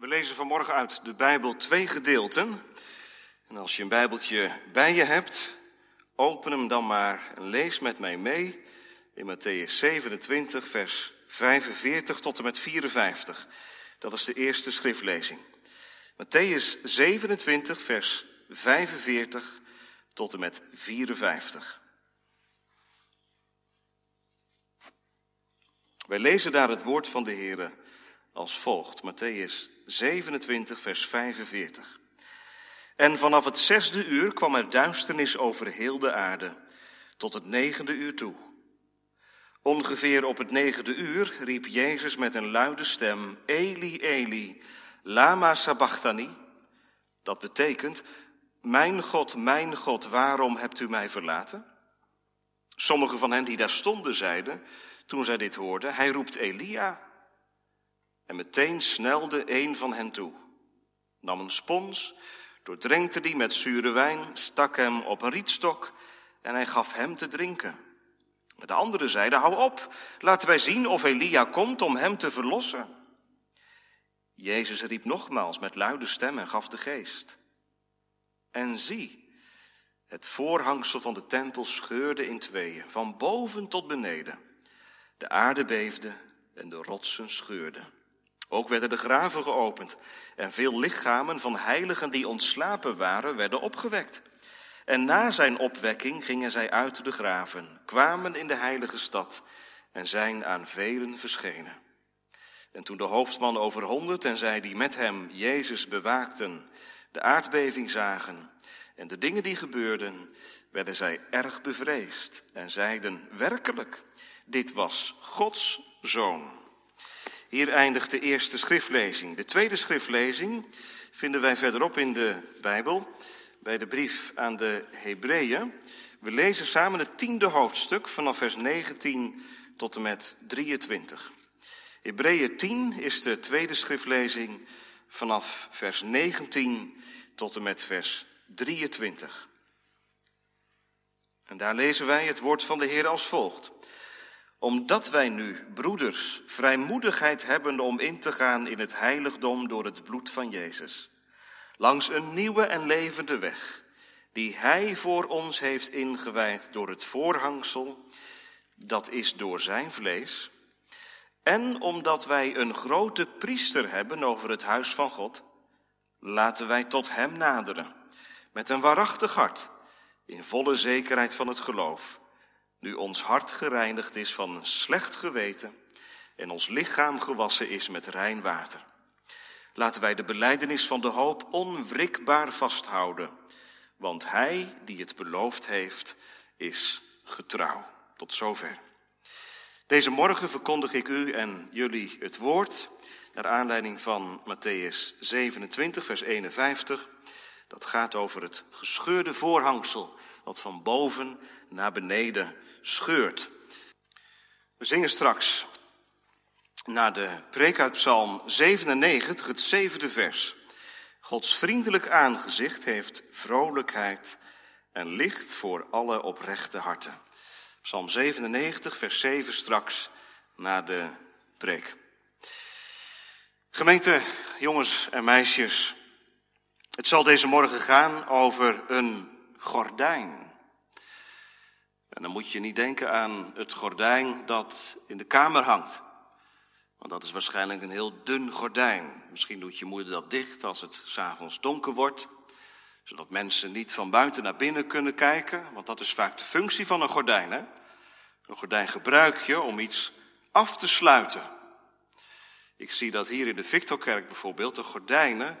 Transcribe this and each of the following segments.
We lezen vanmorgen uit de Bijbel twee gedeelten. En als je een Bijbeltje bij je hebt, open hem dan maar en lees met mij mee in Matthäus 27, vers 45 tot en met 54. Dat is de eerste schriftlezing. Matthäus 27, vers 45 tot en met 54. Wij lezen daar het woord van de Heer als volgt. Matthäus 27, vers 45. En vanaf het zesde uur kwam er duisternis over heel de aarde, tot het negende uur toe. Ongeveer op het negende uur riep Jezus met een luide stem, Eli, Eli, lama sabachthani. Dat betekent, mijn God, mijn God, waarom hebt u mij verlaten? Sommigen van hen die daar stonden zeiden, toen zij dit hoorden, hij roept Elia. En meteen snelde een van hen toe, nam een spons, doordrenkte die met zure wijn, stak hem op een rietstok en hij gaf hem te drinken. De anderen zeiden, hou op, laten wij zien of Elia komt om hem te verlossen. Jezus riep nogmaals met luide stem en gaf de geest. En zie, het voorhangsel van de tempel scheurde in tweeën, van boven tot beneden. De aarde beefde en de rotsen scheurden. Ook werden de graven geopend en veel lichamen van heiligen die ontslapen waren, werden opgewekt. En na zijn opwekking gingen zij uit de graven, kwamen in de heilige stad en zijn aan velen verschenen. En toen de hoofdman over honderd en zij die met hem Jezus bewaakten, de aardbeving zagen en de dingen die gebeurden, werden zij erg bevreesd en zeiden werkelijk, dit was Gods zoon. Hier eindigt de eerste schriftlezing. De tweede schriftlezing vinden wij verderop in de Bijbel, bij de brief aan de Hebreeën. We lezen samen het tiende hoofdstuk vanaf vers 19 tot en met 23. Hebreeën 10 is de tweede schriftlezing vanaf vers 19 tot en met vers 23. En daar lezen wij het woord van de Heer als volgt omdat wij nu, broeders, vrijmoedigheid hebben om in te gaan in het heiligdom door het bloed van Jezus. Langs een nieuwe en levende weg, die Hij voor ons heeft ingewijd door het voorhangsel, dat is door Zijn vlees. En omdat wij een grote priester hebben over het huis van God, laten wij tot Hem naderen, met een waarachtig hart, in volle zekerheid van het geloof nu ons hart gereinigd is van een slecht geweten en ons lichaam gewassen is met rein water. Laten wij de beleidenis van de hoop onwrikbaar vasthouden, want Hij die het beloofd heeft, is getrouw. Tot zover. Deze morgen verkondig ik u en jullie het woord, naar aanleiding van Matthäus 27, vers 51. Dat gaat over het gescheurde voorhangsel wat van boven naar beneden scheurt. We zingen straks naar de preek uit Psalm 97, het zevende vers. Gods vriendelijk aangezicht heeft vrolijkheid en licht voor alle oprechte harten. Psalm 97, vers 7 straks na de preek. Gemeente, jongens en meisjes, het zal deze morgen gaan over een gordijn. En dan moet je niet denken aan het gordijn dat in de kamer hangt. Want dat is waarschijnlijk een heel dun gordijn. Misschien doet je moeder dat dicht als het s'avonds donker wordt. Zodat mensen niet van buiten naar binnen kunnen kijken. Want dat is vaak de functie van een gordijn. Hè? Een gordijn gebruik je om iets af te sluiten. Ik zie dat hier in de Victorkerk bijvoorbeeld de gordijnen,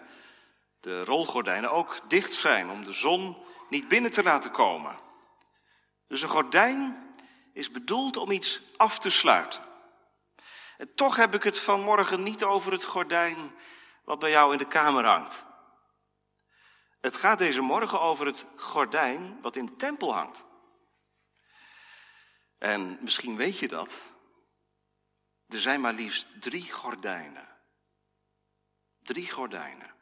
de rolgordijnen, ook dicht zijn om de zon niet binnen te laten komen. Dus een gordijn is bedoeld om iets af te sluiten. En toch heb ik het vanmorgen niet over het gordijn wat bij jou in de kamer hangt. Het gaat deze morgen over het gordijn wat in de tempel hangt. En misschien weet je dat. Er zijn maar liefst drie gordijnen. Drie gordijnen.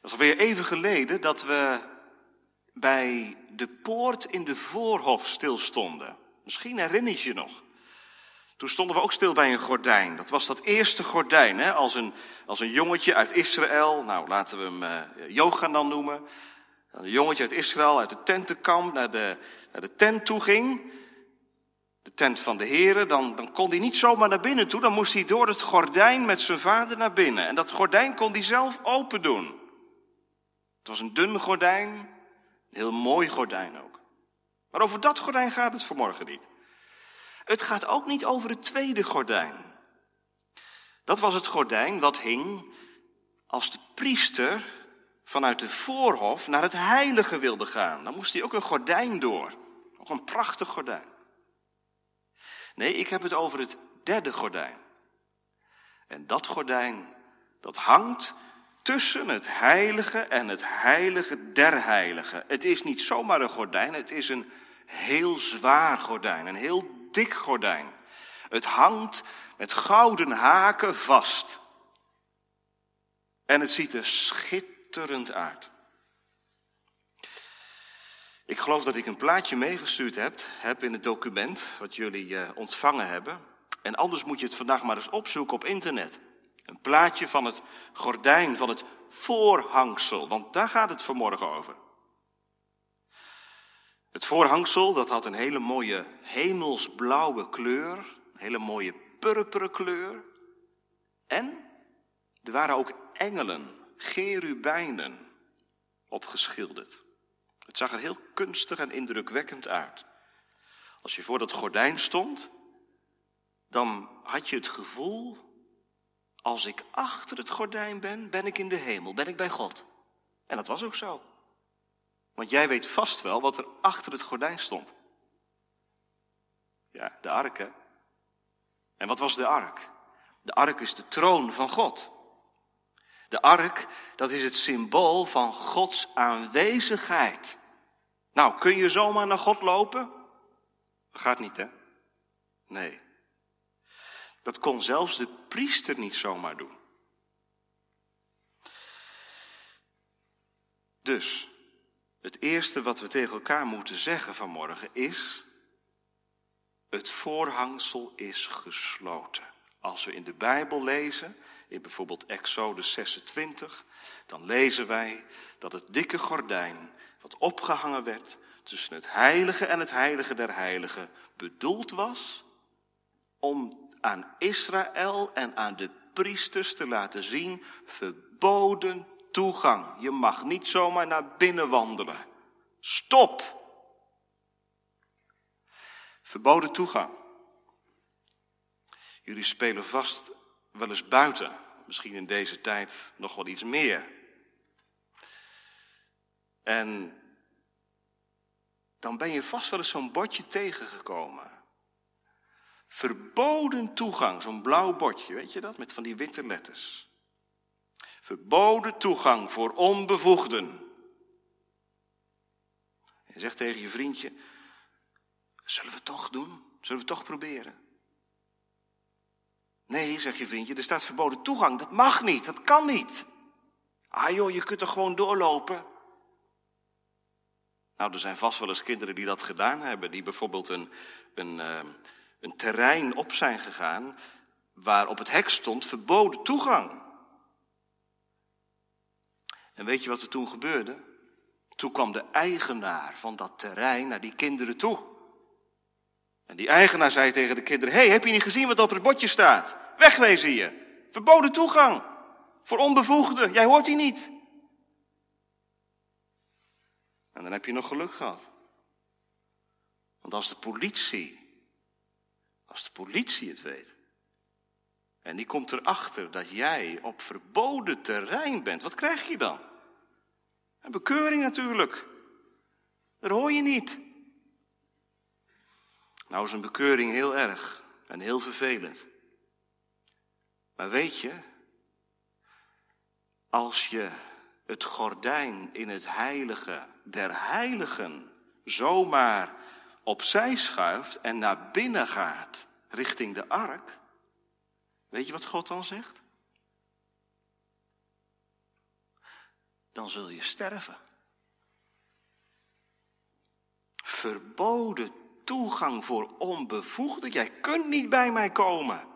Dat is alweer even geleden dat we bij de poort in de voorhof stilstonden. Misschien herinner je je nog. Toen stonden we ook stil bij een gordijn. Dat was dat eerste gordijn, hè? Als, een, als een jongetje uit Israël, nou laten we hem uh, Johan dan noemen. Een jongetje uit Israël, uit de tentenkamp, naar de, naar de tent toe ging. De tent van de heren, dan, dan kon hij niet zomaar naar binnen toe. Dan moest hij door het gordijn met zijn vader naar binnen. En dat gordijn kon hij zelf open doen. Het was een dun gordijn, een heel mooi gordijn ook. Maar over dat gordijn gaat het vanmorgen niet. Het gaat ook niet over het tweede gordijn. Dat was het gordijn wat hing als de priester vanuit de voorhof naar het heilige wilde gaan. Dan moest hij ook een gordijn door. Ook een prachtig gordijn. Nee, ik heb het over het derde gordijn. En dat gordijn, dat hangt tussen het heilige en het heilige der heiligen. Het is niet zomaar een gordijn, het is een heel zwaar gordijn, een heel dik gordijn. Het hangt met gouden haken vast. En het ziet er schitterend uit. Ik geloof dat ik een plaatje meegestuurd heb, heb in het document wat jullie uh, ontvangen hebben. En anders moet je het vandaag maar eens opzoeken op internet. Een plaatje van het gordijn, van het voorhangsel, want daar gaat het vanmorgen over. Het voorhangsel, dat had een hele mooie hemelsblauwe kleur, een hele mooie purperen kleur. En er waren ook engelen, gerubijnen, opgeschilderd. Het zag er heel kunstig en indrukwekkend uit. Als je voor dat gordijn stond, dan had je het gevoel, als ik achter het gordijn ben, ben ik in de hemel, ben ik bij God. En dat was ook zo. Want jij weet vast wel wat er achter het gordijn stond. Ja, de ark, hè? En wat was de ark? De ark is de troon van God. De ark, dat is het symbool van Gods aanwezigheid. Nou, kun je zomaar naar God lopen? Gaat niet, hè? Nee. Dat kon zelfs de priester niet zomaar doen. Dus, het eerste wat we tegen elkaar moeten zeggen vanmorgen is, het voorhangsel is gesloten. Als we in de Bijbel lezen, in bijvoorbeeld Exodus 26, dan lezen wij dat het dikke gordijn wat opgehangen werd tussen het heilige en het heilige der heiligen bedoeld was om aan Israël en aan de priesters te laten zien verboden toegang. Je mag niet zomaar naar binnen wandelen. Stop! Verboden toegang. Jullie spelen vast wel eens buiten. Misschien in deze tijd nog wel iets meer. En dan ben je vast wel eens zo'n bordje tegengekomen. Verboden toegang, zo'n blauw bordje, weet je dat, met van die witte letters. Verboden toegang voor onbevoegden. Je zegt tegen je vriendje, zullen we het toch doen? Zullen we het toch proberen? Nee, zegt je vriendje, er staat verboden toegang. Dat mag niet, dat kan niet. Ah joh, je kunt er gewoon doorlopen. Nou, er zijn vast wel eens kinderen die dat gedaan hebben. Die bijvoorbeeld een, een, uh, een terrein op zijn gegaan waar op het hek stond verboden toegang. En weet je wat er toen gebeurde? Toen kwam de eigenaar van dat terrein naar die kinderen toe. En die eigenaar zei tegen de kinderen: hey, heb je niet gezien wat op het bordje staat? Wegwezen hier. Verboden toegang. Voor onbevoegden. Jij hoort hier niet. En dan heb je nog geluk gehad. Want als de politie, als de politie het weet, en die komt erachter dat jij op verboden terrein bent, wat krijg je dan? Een bekeuring natuurlijk. Dat hoor je niet. Nou is een bekeuring heel erg en heel vervelend. Maar weet je, als je het gordijn in het heilige der heiligen zomaar opzij schuift en naar binnen gaat richting de ark, weet je wat God dan zegt? Dan zul je sterven. Verboden toegang voor onbevoegden. Jij kunt niet bij mij komen.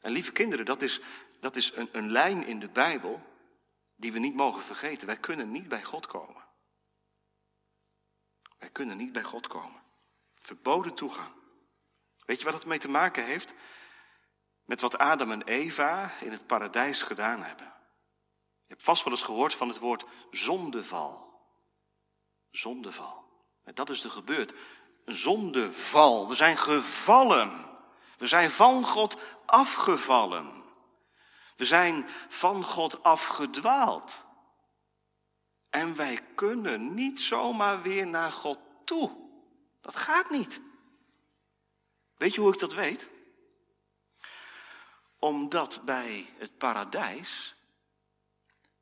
En lieve kinderen, dat is, dat is een, een lijn in de Bijbel die we niet mogen vergeten. Wij kunnen niet bij God komen. Wij kunnen niet bij God komen. Verboden toegang. Weet je wat het mee te maken heeft? Met wat Adam en Eva in het paradijs gedaan hebben. Je hebt vast wel eens gehoord van het woord zondeval. Zondeval. En dat is er gebeurd. Een zondeval. We zijn gevallen. We zijn van God afgevallen. We zijn van God afgedwaald. En wij kunnen niet zomaar weer naar God toe. Dat gaat niet. Weet je hoe ik dat weet? Omdat bij het paradijs,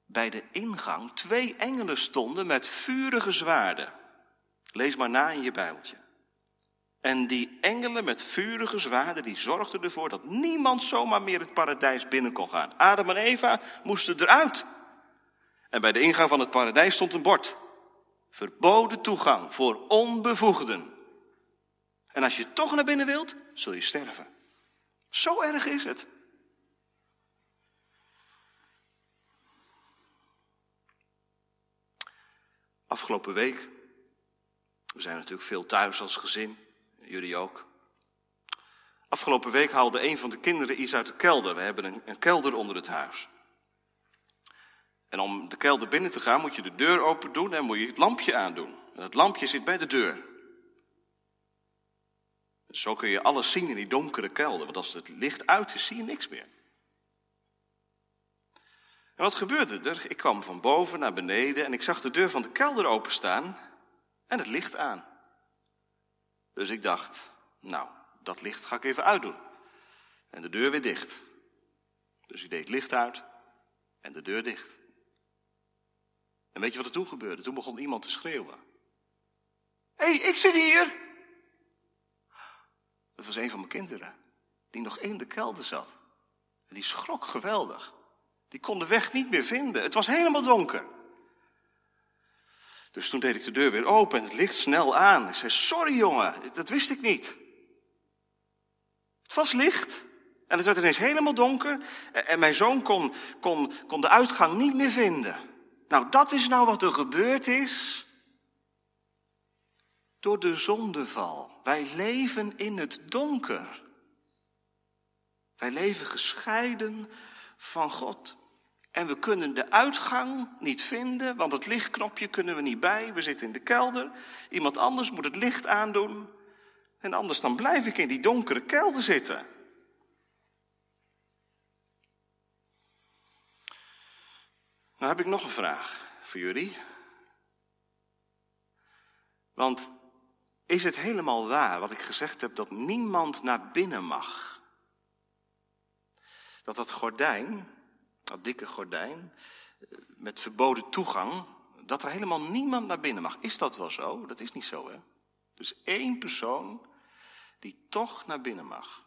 bij de ingang, twee engelen stonden met vurige zwaarden. Lees maar na in je Bijbeltje. En die engelen met vurige zwaarden, die zorgden ervoor dat niemand zomaar meer het paradijs binnen kon gaan. Adam en Eva moesten eruit. En bij de ingang van het paradijs stond een bord. Verboden toegang voor onbevoegden. En als je toch naar binnen wilt, zul je sterven. Zo erg is het. Afgelopen week, we zijn natuurlijk veel thuis als gezin, jullie ook. Afgelopen week haalde een van de kinderen iets uit de kelder. We hebben een, een kelder onder het huis. En om de kelder binnen te gaan moet je de deur open doen en moet je het lampje aandoen. En het lampje zit bij de deur. Zo kun je alles zien in die donkere kelder, want als het licht uit is, zie je niks meer. En wat gebeurde er? Ik kwam van boven naar beneden en ik zag de deur van de kelder openstaan en het licht aan. Dus ik dacht, nou, dat licht ga ik even uitdoen. En de deur weer dicht. Dus ik deed het licht uit en de deur dicht. En weet je wat er toen gebeurde? Toen begon iemand te schreeuwen. Hé, hey, ik zit hier! Dat was een van mijn kinderen, die nog in de kelder zat. En die schrok geweldig. Die kon de weg niet meer vinden. Het was helemaal donker. Dus toen deed ik de deur weer open en het licht snel aan. Ik zei, sorry jongen, dat wist ik niet. Het was licht en het werd ineens helemaal donker. En mijn zoon kon, kon, kon de uitgang niet meer vinden. Nou, dat is nou wat er gebeurd is door de zondeval. Wij leven in het donker. Wij leven gescheiden van God. En we kunnen de uitgang niet vinden, want het lichtknopje kunnen we niet bij. We zitten in de kelder. Iemand anders moet het licht aandoen. En anders dan blijf ik in die donkere kelder zitten. Nou heb ik nog een vraag voor jullie. Want is het helemaal waar wat ik gezegd heb dat niemand naar binnen mag? Dat dat gordijn, dat dikke gordijn, met verboden toegang, dat er helemaal niemand naar binnen mag. Is dat wel zo? Dat is niet zo, hè? Dus één persoon die toch naar binnen mag.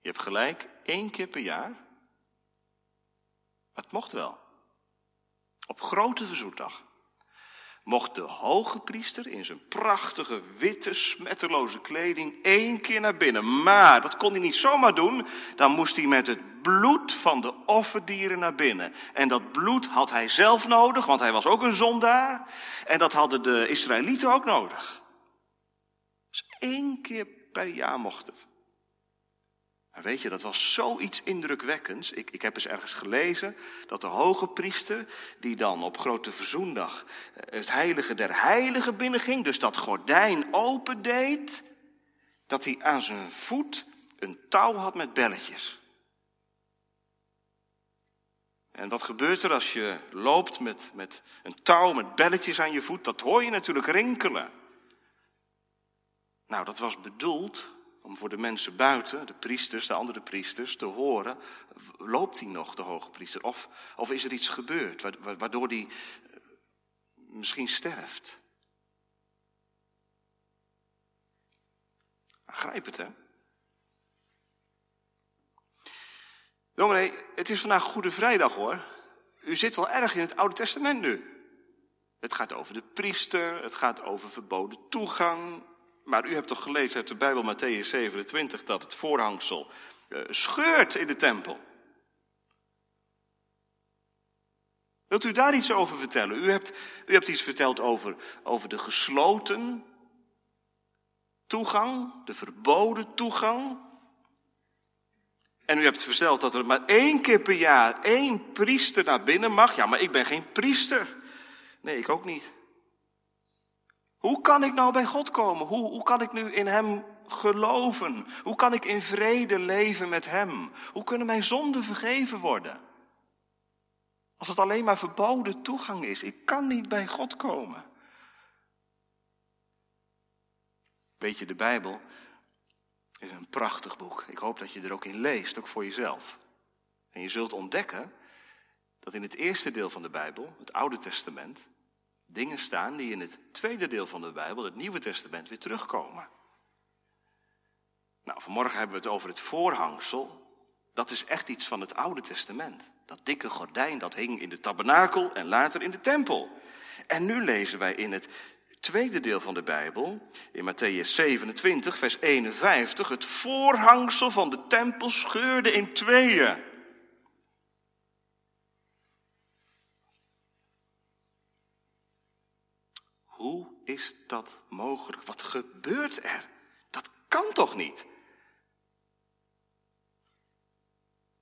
Je hebt gelijk, één keer per jaar. Het mocht wel. Op grote verzoekdag mocht de hoge priester in zijn prachtige witte smetteloze kleding één keer naar binnen. Maar dat kon hij niet zomaar doen. Dan moest hij met het bloed van de offerdieren naar binnen. En dat bloed had hij zelf nodig, want hij was ook een zondaar. En dat hadden de Israëlieten ook nodig. Dus één keer per jaar mocht het. Weet je, dat was zoiets indrukwekkends. Ik, ik heb eens ergens gelezen dat de hoge priester, die dan op Grote Verzoendag eh, het heilige der heiligen binnenging, dus dat gordijn opendeed, dat hij aan zijn voet een touw had met belletjes. En wat gebeurt er als je loopt met, met een touw met belletjes aan je voet? Dat hoor je natuurlijk rinkelen. Nou, dat was bedoeld om voor de mensen buiten, de priesters, de andere priesters, te horen, loopt hij nog, de hoge priester? Of, of is er iets gebeurd waardoor hij eh, misschien sterft? Grijp het, hè? Dominee, het is vandaag Goede Vrijdag, hoor. U zit wel erg in het Oude Testament nu. Het gaat over de priester, het gaat over verboden toegang. Maar u hebt toch gelezen uit de Bijbel Matthäus 27 dat het voorhangsel uh, scheurt in de tempel. Wilt u daar iets over vertellen? U hebt, u hebt iets verteld over, over de gesloten toegang, de verboden toegang. En u hebt verteld dat er maar één keer per jaar één priester naar binnen mag. Ja, maar ik ben geen priester. Nee, ik ook niet. Hoe kan ik nou bij God komen? Hoe, hoe kan ik nu in Hem geloven? Hoe kan ik in vrede leven met Hem? Hoe kunnen mijn zonden vergeven worden? Als het alleen maar verboden toegang is. Ik kan niet bij God komen. Weet je, de Bijbel is een prachtig boek. Ik hoop dat je er ook in leest, ook voor jezelf. En je zult ontdekken dat in het eerste deel van de Bijbel, het Oude Testament, dingen staan die in het tweede deel van de Bijbel, het Nieuwe Testament, weer terugkomen. Nou, vanmorgen hebben we het over het voorhangsel. Dat is echt iets van het Oude Testament. Dat dikke gordijn dat hing in de tabernakel en later in de tempel. En nu lezen wij in het tweede deel van de Bijbel, in Matthäus 27, vers 51, het voorhangsel van de tempel scheurde in tweeën. Hoe is dat mogelijk? Wat gebeurt er? Dat kan toch niet?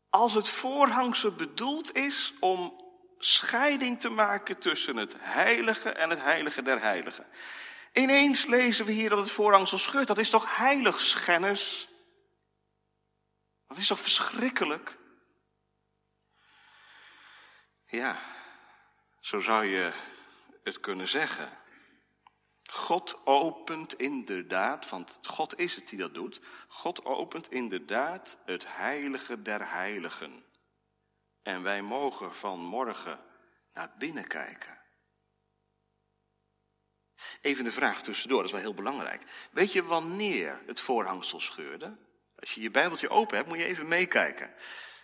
Als het voorhangsel bedoeld is om scheiding te maken tussen het heilige en het heilige der heiligen. Ineens lezen we hier dat het voorhangsel scheurt. Dat is toch heiligschennis? Dat is toch verschrikkelijk? Ja, zo zou je het kunnen zeggen. God opent inderdaad, want God is het die dat doet. God opent inderdaad het heilige der heiligen. En wij mogen vanmorgen naar binnen kijken. Even de vraag tussendoor, dat is wel heel belangrijk. Weet je wanneer het voorhangsel scheurde? Als je je Bijbeltje open hebt, moet je even meekijken.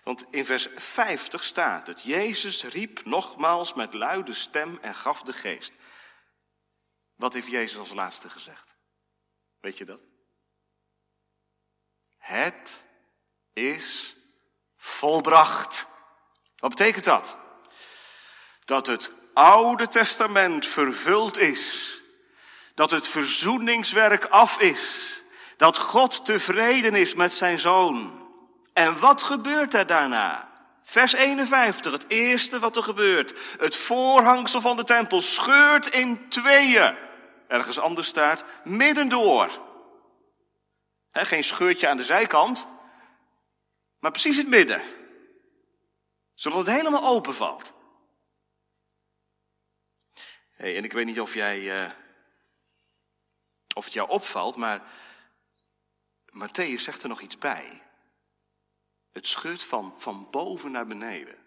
Want in vers 50 staat het: Jezus riep nogmaals met luide stem en gaf de geest. Wat heeft Jezus als laatste gezegd? Weet je dat? Het is volbracht. Wat betekent dat? Dat het Oude Testament vervuld is. Dat het verzoeningswerk af is. Dat God tevreden is met zijn zoon. En wat gebeurt er daarna? Vers 51, het eerste wat er gebeurt. Het voorhangsel van de tempel scheurt in tweeën. Ergens anders staat midden door. geen scheurtje aan de zijkant, maar precies het midden zodat het helemaal open valt. Hey, en ik weet niet of jij, uh, of het jou opvalt, maar Matthäus zegt er nog iets bij. Het scheurt van, van boven naar beneden.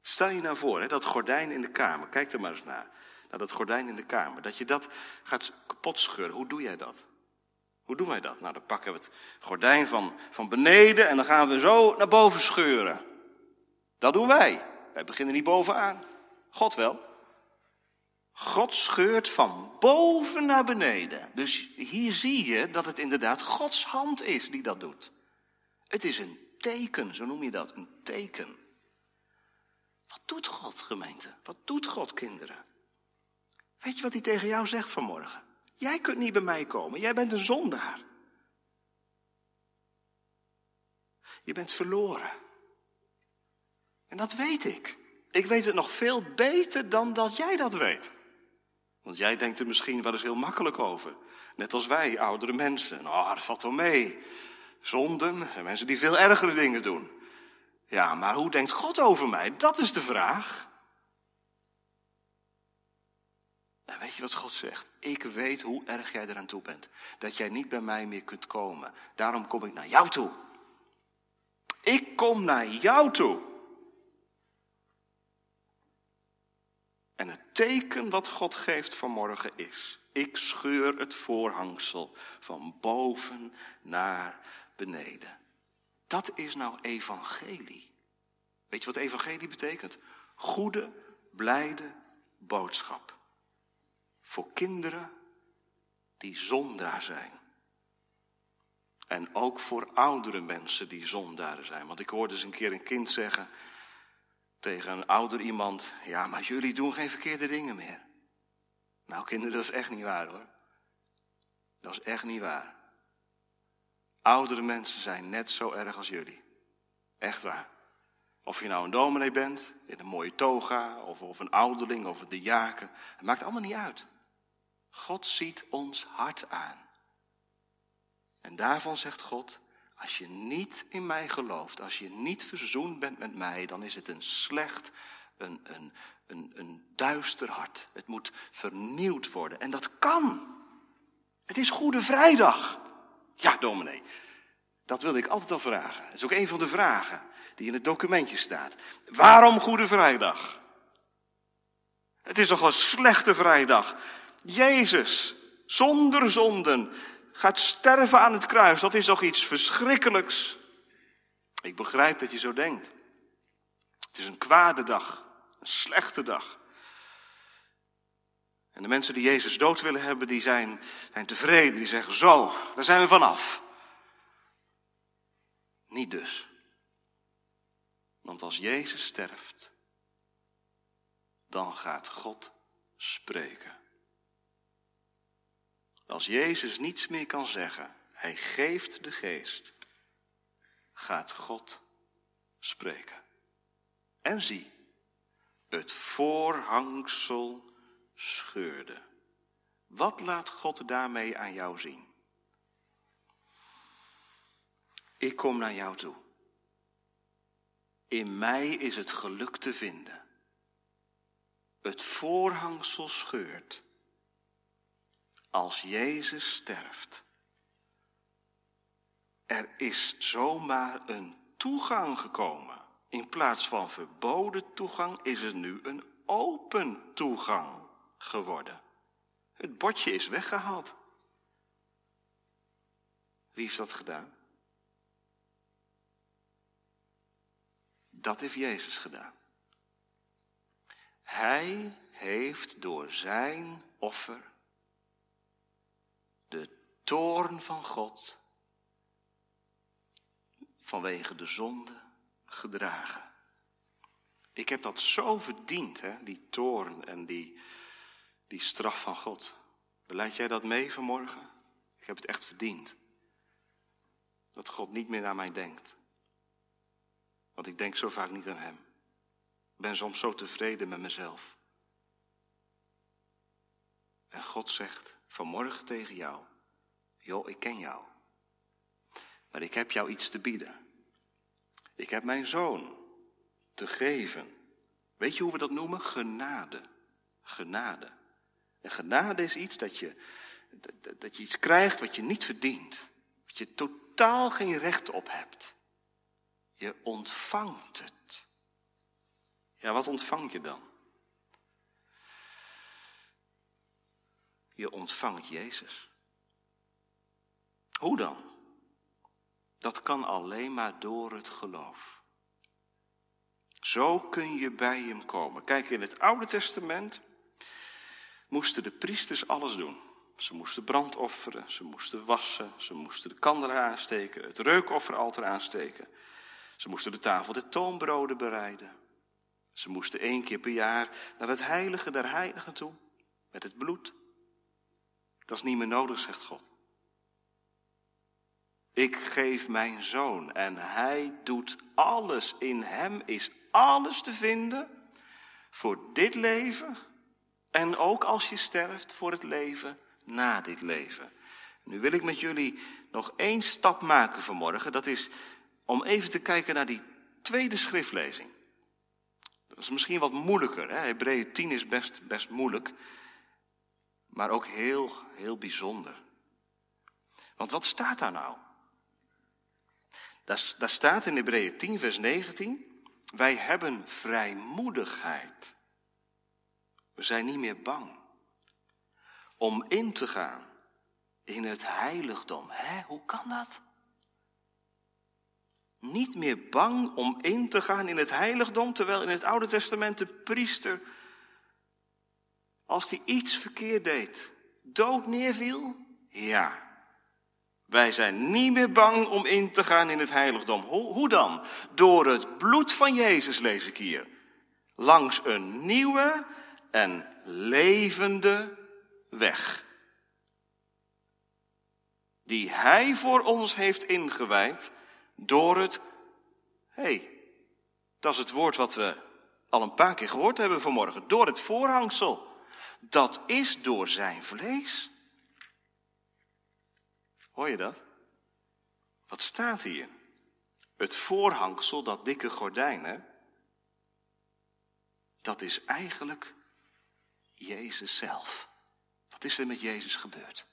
Stel je nou voor, hè, dat gordijn in de kamer, kijk er maar eens naar. Naar dat gordijn in de kamer, dat je dat gaat kapot scheuren. Hoe doe jij dat? Hoe doen wij dat? Nou, dan pakken we het gordijn van, van beneden en dan gaan we zo naar boven scheuren. Dat doen wij. Wij beginnen niet bovenaan. God wel. God scheurt van boven naar beneden. Dus hier zie je dat het inderdaad Gods hand is die dat doet. Het is een teken, zo noem je dat, een teken. Wat doet God, gemeente? Wat doet God, kinderen? Weet je wat hij tegen jou zegt vanmorgen? Jij kunt niet bij mij komen, jij bent een zondaar. Je bent verloren. En dat weet ik. Ik weet het nog veel beter dan dat jij dat weet. Want jij denkt er misschien wel eens heel makkelijk over. Net als wij, oudere mensen. Nou, dat valt wel mee. Zonden en mensen die veel ergere dingen doen. Ja, maar hoe denkt God over mij? Dat is de vraag. En weet je wat God zegt? Ik weet hoe erg jij eraan toe bent. Dat jij niet bij mij meer kunt komen. Daarom kom ik naar jou toe. Ik kom naar jou toe. En het teken wat God geeft vanmorgen is, ik scheur het voorhangsel van boven naar beneden. Dat is nou evangelie. Weet je wat evangelie betekent? Goede, blijde boodschap. Voor kinderen die zondaar zijn. En ook voor oudere mensen die zondaren zijn. Want ik hoorde eens een keer een kind zeggen tegen een ouder iemand: Ja, maar jullie doen geen verkeerde dingen meer. Nou, kinderen, dat is echt niet waar hoor. Dat is echt niet waar. Oudere mensen zijn net zo erg als jullie. Echt waar. Of je nou een dominee bent, in een mooie toga, of, of een ouderling, of een diaken. Het maakt allemaal niet uit. God ziet ons hart aan. En daarvan zegt God, als je niet in mij gelooft, als je niet verzoend bent met mij, dan is het een slecht, een, een, een, een duister hart. Het moet vernieuwd worden. En dat kan. Het is Goede Vrijdag. Ja, dominee. Dat wilde ik altijd al vragen. Dat is ook een van de vragen die in het documentje staat. Waarom Goede Vrijdag? Het is toch een slechte vrijdag. Jezus, zonder zonden, gaat sterven aan het kruis. Dat is toch iets verschrikkelijks? Ik begrijp dat je zo denkt. Het is een kwade dag, een slechte dag. En de mensen die Jezus dood willen hebben, die zijn, zijn tevreden. Die zeggen, zo, daar zijn we vanaf. Niet dus. Want als Jezus sterft, dan gaat God spreken. Als Jezus niets meer kan zeggen, hij geeft de geest, gaat God spreken. En zie, het voorhangsel scheurde. Wat laat God daarmee aan jou zien? Ik kom naar jou toe. In mij is het geluk te vinden. Het voorhangsel scheurt. Als Jezus sterft. Er is zomaar een toegang gekomen. In plaats van verboden toegang is er nu een open toegang geworden. Het bordje is weggehaald. Wie heeft dat gedaan? Dat heeft Jezus gedaan. Hij heeft door zijn offer de toorn van God vanwege de zonde gedragen. Ik heb dat zo verdiend, hè, die toorn en die, die straf van God. Beleid jij dat mee vanmorgen? Ik heb het echt verdiend. Dat God niet meer naar mij denkt. Want ik denk zo vaak niet aan Hem. Ik ben soms zo tevreden met mezelf. God zegt vanmorgen tegen jou: Joh, ik ken jou. Maar ik heb jou iets te bieden. Ik heb mijn zoon te geven. Weet je hoe we dat noemen? Genade. Genade. En genade is iets dat je, dat je iets krijgt wat je niet verdient. Wat je totaal geen recht op hebt. Je ontvangt het. Ja, wat ontvang je dan? Je ontvangt Jezus. Hoe dan? Dat kan alleen maar door het geloof. Zo kun je bij hem komen. Kijk, in het Oude Testament moesten de priesters alles doen. Ze moesten brand offeren, ze moesten wassen, ze moesten de kandelaar aansteken, het reukofferaltaar aansteken. Ze moesten de tafel der toonbroden bereiden. Ze moesten één keer per jaar naar het heilige der heiligen toe, met het bloed. Dat is niet meer nodig, zegt God. Ik geef mijn zoon en hij doet alles. In hem is alles te vinden voor dit leven en ook als je sterft voor het leven na dit leven. Nu wil ik met jullie nog één stap maken vanmorgen. Dat is om even te kijken naar die tweede schriftlezing. Dat is misschien wat moeilijker. Hebreeën 10 is best, best moeilijk, maar ook heel, heel bijzonder. Want wat staat daar nou? Daar, staat in Hebreeën 10, vers 19, wij hebben vrijmoedigheid. We zijn niet meer bang om in te gaan in het heiligdom. Hè, hoe kan dat? Niet meer bang om in te gaan in het heiligdom, terwijl in het Oude Testament de priester Als hij iets verkeerd deed, dood neerviel? Ja. Wij zijn niet meer bang om in te gaan in het heiligdom. Hoe, dan? Door het bloed van Jezus lees ik hier. Langs een nieuwe en levende weg. Die Hij voor ons heeft ingewijd door het. Hé, hey, dat is het woord wat we al een paar keer gehoord hebben vanmorgen. Door het voorhangsel. Dat is door zijn vlees. Hoor je dat? Wat staat hier? Het voorhangsel, dat dikke gordijn, hè? Dat is eigenlijk Jezus zelf. Wat is er met Jezus gebeurd?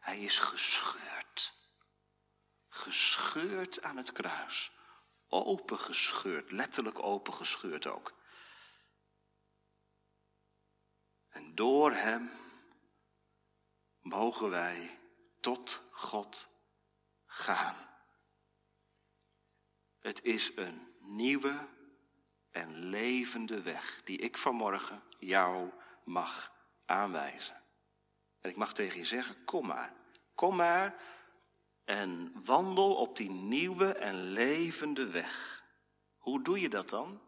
Hij is gescheurd. Gescheurd aan het kruis. Opengescheurd, letterlijk opengescheurd ook. En door Hem mogen wij tot God gaan. Het is een nieuwe en levende weg die ik vanmorgen jou mag aanwijzen. En ik mag tegen je zeggen, kom maar, kom maar en wandel op die nieuwe en levende weg. Hoe doe je dat dan?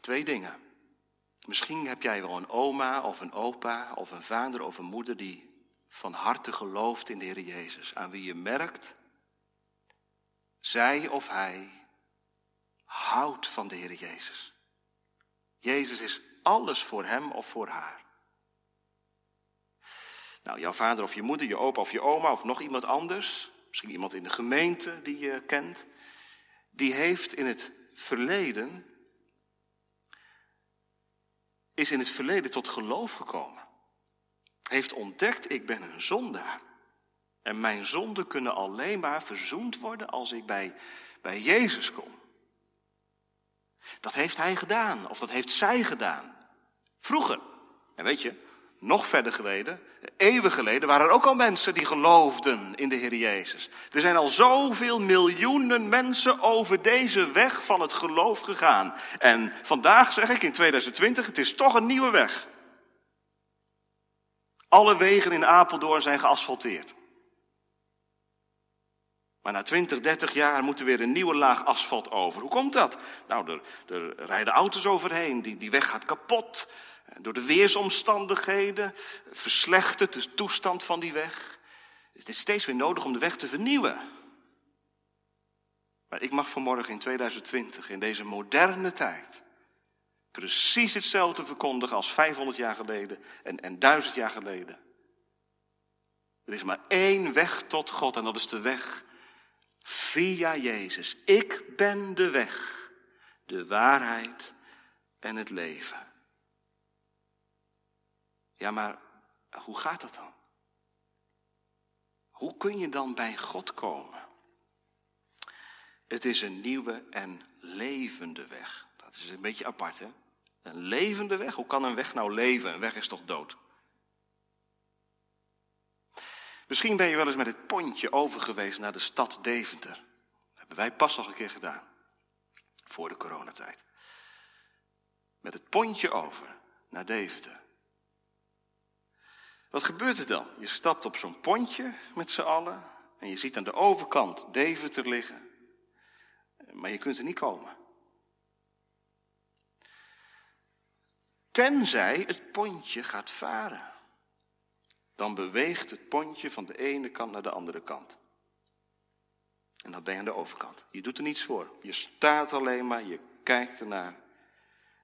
Twee dingen. Misschien heb jij wel een oma of een opa of een vader of een moeder die van harte gelooft in de Heer Jezus, aan wie je merkt, zij of hij houdt van de Heer Jezus. Jezus is alles voor hem of voor haar. Nou, jouw vader of je moeder, je opa of je oma of nog iemand anders, misschien iemand in de gemeente die je kent, die heeft in het verleden, is in het verleden tot geloof gekomen heeft ontdekt, ik ben een zondaar. En mijn zonden kunnen alleen maar verzoend worden als ik bij, bij Jezus kom. Dat heeft hij gedaan, of dat heeft zij gedaan. Vroeger. En weet je, nog verder geleden, eeuwen geleden, waren er ook al mensen die geloofden in de Heer Jezus. Er zijn al zoveel miljoenen mensen over deze weg van het geloof gegaan. En vandaag zeg ik in 2020, het is toch een nieuwe weg. Alle wegen in Apeldoorn zijn geasfalteerd. Maar na 20, 30 jaar moet er weer een nieuwe laag asfalt over. Hoe komt dat? Nou, er, er rijden auto's overheen, die, die weg gaat kapot. Door de weersomstandigheden verslechtert de toestand van die weg. Het is steeds weer nodig om de weg te vernieuwen. Maar ik mag vanmorgen in 2020, in deze moderne tijd, precies hetzelfde verkondigen als 500 jaar geleden en, en 1000 jaar geleden. Er is maar één weg tot God en dat is de weg via Jezus. Ik ben de weg, de waarheid en het leven. Ja, maar hoe gaat dat dan? Hoe kun je dan bij God komen? Het is een nieuwe en levende weg. Dat is een beetje apart, hè? Een levende weg? Hoe kan een weg nou leven? Een weg is toch dood? Misschien ben je wel eens met het pontje overgeweest naar de stad Deventer. Dat hebben wij pas al een keer gedaan. Voor de coronatijd. Met het pontje over naar Deventer. Wat gebeurt er dan? Je stapt op zo'n pontje met z'n allen. En je ziet aan de overkant Deventer liggen. Maar je kunt er niet komen. Tenzij het pontje gaat varen. Dan beweegt het pontje van de ene kant naar de andere kant. En dan ben je aan de overkant. Je doet er niets voor. Je staat alleen maar, je kijkt ernaar.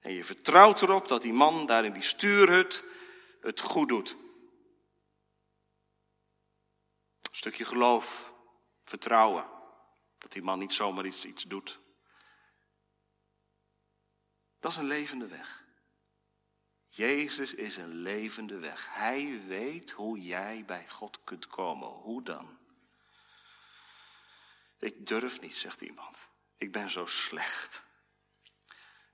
En je vertrouwt erop dat die man daar in die stuurhut het goed doet. Een stukje geloof, vertrouwen. Dat die man niet zomaar iets, iets doet. Dat is een levende weg. Jezus is een levende weg. Hij weet hoe jij bij God kunt komen. Hoe dan? Ik durf niet, zegt iemand. Ik ben zo slecht.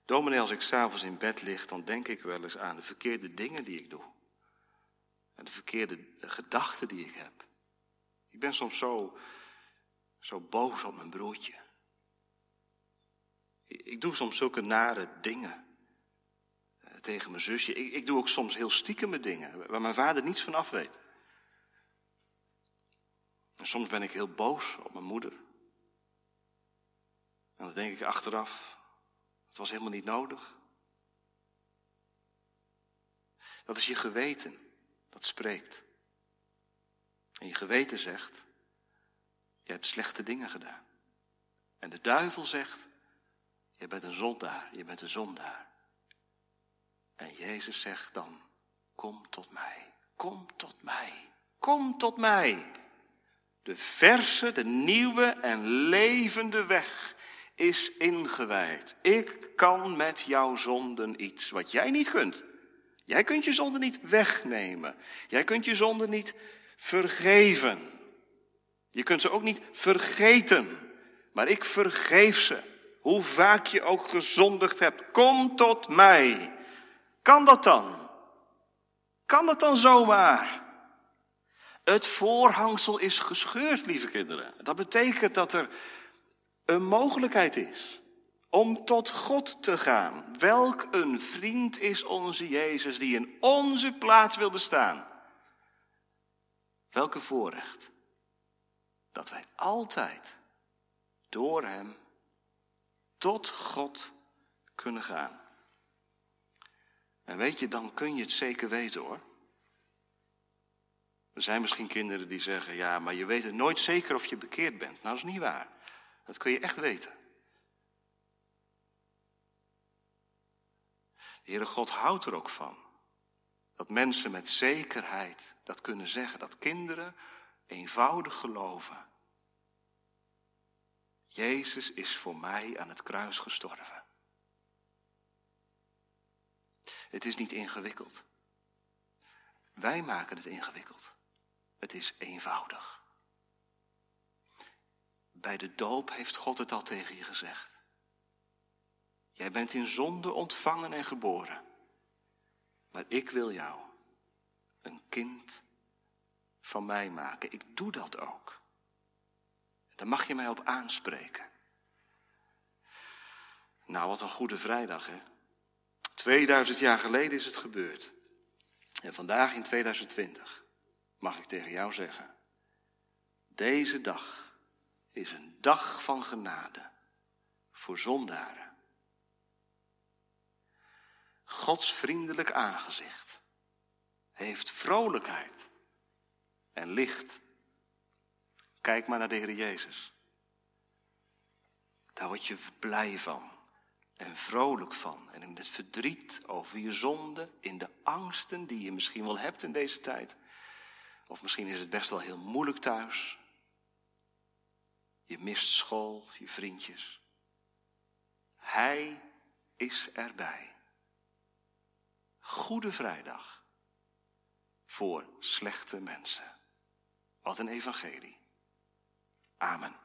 Dominee, als ik s'avonds in bed lig, dan denk ik wel eens aan de verkeerde dingen die ik doe. En de verkeerde gedachten die ik heb. Ik ben soms zo, zo boos op mijn broertje. Ik doe soms zulke nare dingen tegen mijn zusje. Ik, ik doe ook soms heel stiekeme dingen waar mijn vader niets van af weet. En soms ben ik heel boos op mijn moeder. En dan denk ik achteraf, het was helemaal niet nodig. Dat is je geweten dat spreekt. En je geweten zegt, je hebt slechte dingen gedaan. En de duivel zegt, je bent een zondaar, je bent een zondaar. En Jezus zegt dan, kom tot mij, kom tot mij, kom tot mij. De verse, de nieuwe en levende weg is ingewijd. Ik kan met jouw zonden iets wat jij niet kunt. Jij kunt je zonde niet wegnemen. Jij kunt je zonde niet vergeven. Je kunt ze ook niet vergeten. Maar ik vergeef ze. Hoe vaak je ook gezondigd hebt. Kom tot mij. Kan dat dan? Kan dat dan zomaar? Het voorhangsel is gescheurd, lieve kinderen. Dat betekent dat er een mogelijkheid is om tot God te gaan. Welk een vriend is onze Jezus die in onze plaats wilde staan. Welke voorrecht dat wij altijd door Hem tot God kunnen gaan. En weet je, dan kun je het zeker weten hoor. Er zijn misschien kinderen die zeggen, ja, maar je weet het nooit zeker of je bekeerd bent. Nou, dat is niet waar. Dat kun je echt weten. De Heere God houdt er ook van. Dat mensen met zekerheid dat kunnen zeggen. Dat kinderen eenvoudig geloven. Jezus is voor mij aan het kruis gestorven. Het is niet ingewikkeld. Wij maken het ingewikkeld. Het is eenvoudig. Bij de doop heeft God het al tegen je gezegd. Jij bent in zonde ontvangen en geboren. Maar ik wil jou een kind van mij maken. Ik doe dat ook. Daar mag je mij op aanspreken. Nou, wat een goede vrijdag, hè? 2000 jaar geleden is het gebeurd. En vandaag in 2020 mag ik tegen jou zeggen: deze dag is een dag van genade voor zondaren. Gods vriendelijk aangezicht heeft vrolijkheid en licht. Kijk maar naar de Heer Jezus. Daar word je blij van en vrolijk van. En in het verdriet over je zonde, in de angsten die je misschien wel hebt in deze tijd. Of misschien is het best wel heel moeilijk thuis. Je mist school, je vriendjes. Hij is erbij. Goede vrijdag voor slechte mensen. Wat een evangelie. Amen.